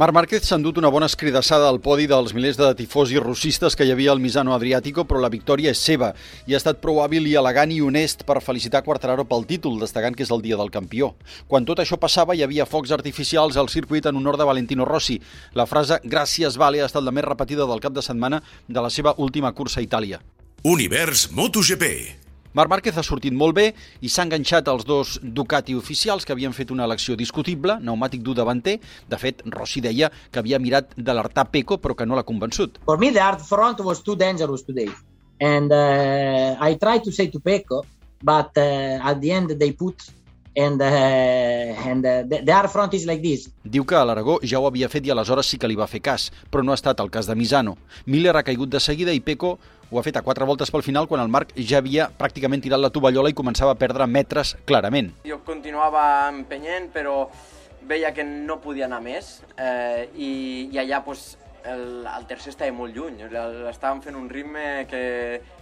Marc Márquez s'ha endut una bona escridassada al podi dels milers de tifosi russistes que hi havia al Misano Adriàtico, però la victòria és seva i ha estat prou hàbil i elegant i honest per felicitar Quartararo pel títol, destacant que és el dia del campió. Quan tot això passava, hi havia focs artificials al circuit en honor de Valentino Rossi. La frase «Gràcies, Vale» ha estat la més repetida del cap de setmana de la seva última cursa a Itàlia. Univers MotoGP. Marc Márquez ha sortit molt bé i s'ha enganxat als dos Ducati oficials que havien fet una elecció discutible, pneumàtic dur davanter. De fet, Rossi deia que havia mirat d'alertar Peco però que no l'ha convençut. For me, the hard front was too dangerous today. And uh, I tried to say to Pecco, but uh, at the end they put and uh, and uh, the, front is like this. Diu que a l'Aragó ja ho havia fet i aleshores sí que li va fer cas, però no ha estat el cas de Misano. Miller ha caigut de seguida i Peco ho ha fet a quatre voltes pel final quan el Marc ja havia pràcticament tirat la tovallola i començava a perdre metres clarament. Jo continuava empenyent, però veia que no podia anar més eh, i, i allà pues, el, el tercer estava molt lluny. Estàvem fent un ritme que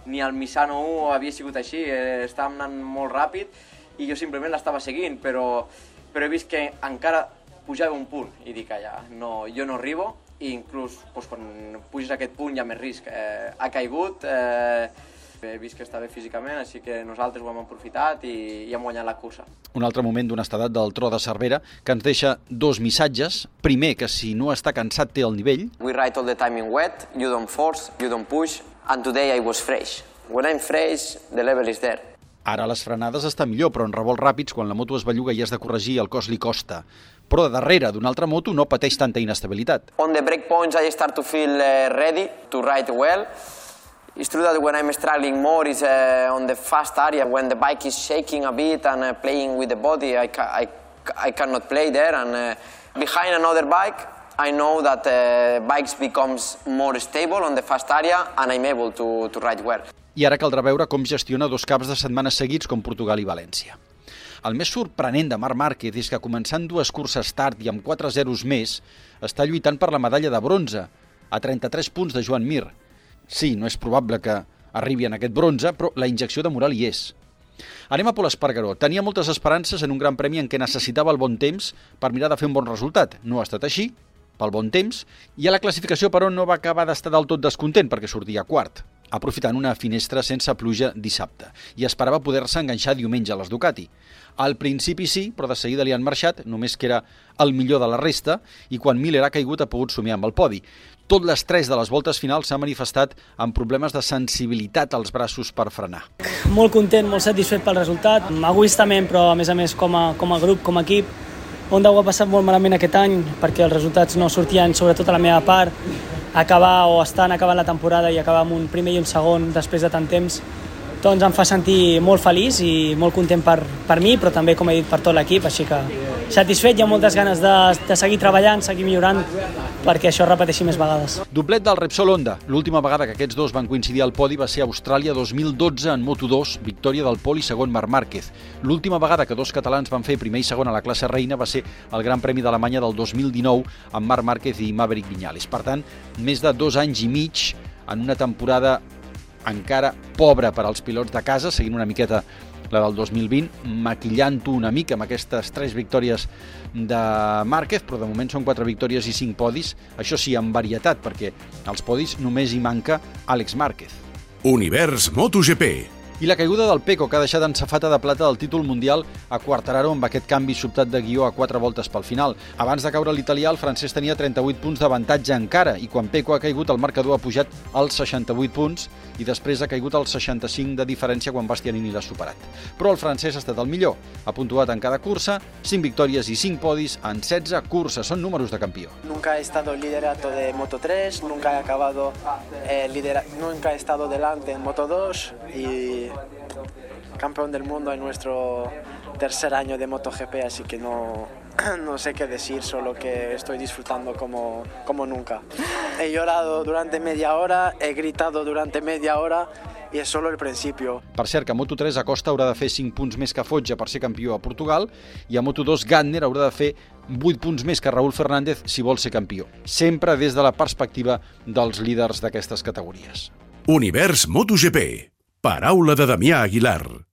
ni el Misano 1 havia sigut així, eh, estàvem anant molt ràpid i jo simplement l'estava seguint, però, però he vist que encara pujava un punt i dic, allà, no, jo no arribo i inclús doncs, quan puges a aquest punt hi ha més risc. Eh, ha caigut, eh, he vist que està bé físicament, així que nosaltres ho hem aprofitat i, i hem guanyat la cursa. Un altre moment d'honestedat del tro de Cervera que ens deixa dos missatges. Primer, que si no està cansat té el nivell. We ride all the time in wet, you don't force, you don't push, and today I was fresh. When I'm fresh, the level is there. Ara les frenades està millor, però en revolts ràpids, quan la moto es belluga i has de corregir, el cos li costa. Però de darrere d'una altra moto no pateix tanta inestabilitat. On the break points I start to feel uh, ready to ride well. It's true that when I'm struggling more is uh, on the fast area, when the bike is shaking a bit and uh, playing with the body, I, ca I, I cannot play there. And uh, behind another bike, I know that uh, bikes becomes more stable on the fast area and I'm able to, to ride well. I ara caldrà veure com gestiona dos caps de setmana seguits com Portugal i València. El més sorprenent de Marc Márquez és que començant dues curses tard i amb 4 zeros més, està lluitant per la medalla de bronze, a 33 punts de Joan Mir. Sí, no és probable que arribi en aquest bronze, però la injecció de moral hi és. Anem a Pol Espargaró. Tenia moltes esperances en un gran premi en què necessitava el bon temps per mirar de fer un bon resultat. No ha estat així, pel bon temps, i a la classificació, però, no va acabar d'estar del tot descontent perquè sortia quart aprofitant una finestra sense pluja dissabte, i esperava poder-se enganxar diumenge a les Ducati. Al principi sí, però de seguida li han marxat, només que era el millor de la resta, i quan Miller ha caigut ha pogut somiar amb el podi. Tot l'estrès de les voltes finals s'ha manifestat amb problemes de sensibilitat als braços per frenar. Molt content, molt satisfet pel resultat, egoistament, però a més a més com a, com a grup, com a equip, on ho ha passat molt malament aquest any perquè els resultats no sortien, sobretot a la meva part, acabar o estan acabant la temporada i acabar amb un primer i un segon després de tant temps doncs em fa sentir molt feliç i molt content per, per mi, però també, com he dit, per tot l'equip, així que satisfet, hi ha moltes ganes de, de seguir treballant, seguir millorant, perquè això repeteixi més vegades. Doblet del Repsol Honda. L'última vegada que aquests dos van coincidir al podi va ser a Austràlia 2012 en Moto2, victòria del Pol i segon Marc Márquez. L'última vegada que dos catalans van fer primer i segon a la classe reina va ser el Gran Premi d'Alemanya del 2019 amb Marc Márquez i Maverick Viñales. Per tant, més de dos anys i mig en una temporada encara pobra per als pilots de casa, seguint una miqueta la del 2020, maquillant-ho una mica amb aquestes tres victòries de Márquez, però de moment són quatre victòries i cinc podis, això sí, amb varietat, perquè als podis només hi manca Àlex Márquez. Univers MotoGP. I la caiguda del Peco, que ha deixat en safata de plata del títol mundial a Quartararo amb aquest canvi sobtat de guió a quatre voltes pel final. Abans de caure l'italià, el francès tenia 38 punts d'avantatge encara, i quan Peco ha caigut, el marcador ha pujat als 68 punts i després ha caigut als 65 de diferència quan Bastianini l'ha superat. Però el francès ha estat el millor. Ha puntuat en cada cursa, 5 victòries i 5 podis en 16 curses. Són números de campió. Nunca he estado liderato de Moto3, nunca he acabado eh, lidera nunca he estado delante en Moto2 y campeón del mundo en nuestro tercer año de MotoGP, así que no, no sé qué decir, solo que estoy disfrutando como, como nunca. He llorado durante media hora, he gritado durante media hora i és solo el principio. Per cert, que a Moto3 Acosta haurà de fer 5 punts més que Fotja per ser campió a Portugal i a Moto2 Gantner haurà de fer 8 punts més que Raúl Fernández si vol ser campió. Sempre des de la perspectiva dels líders d'aquestes categories. Univers MotoGP. Paraula de Damià Aguilar.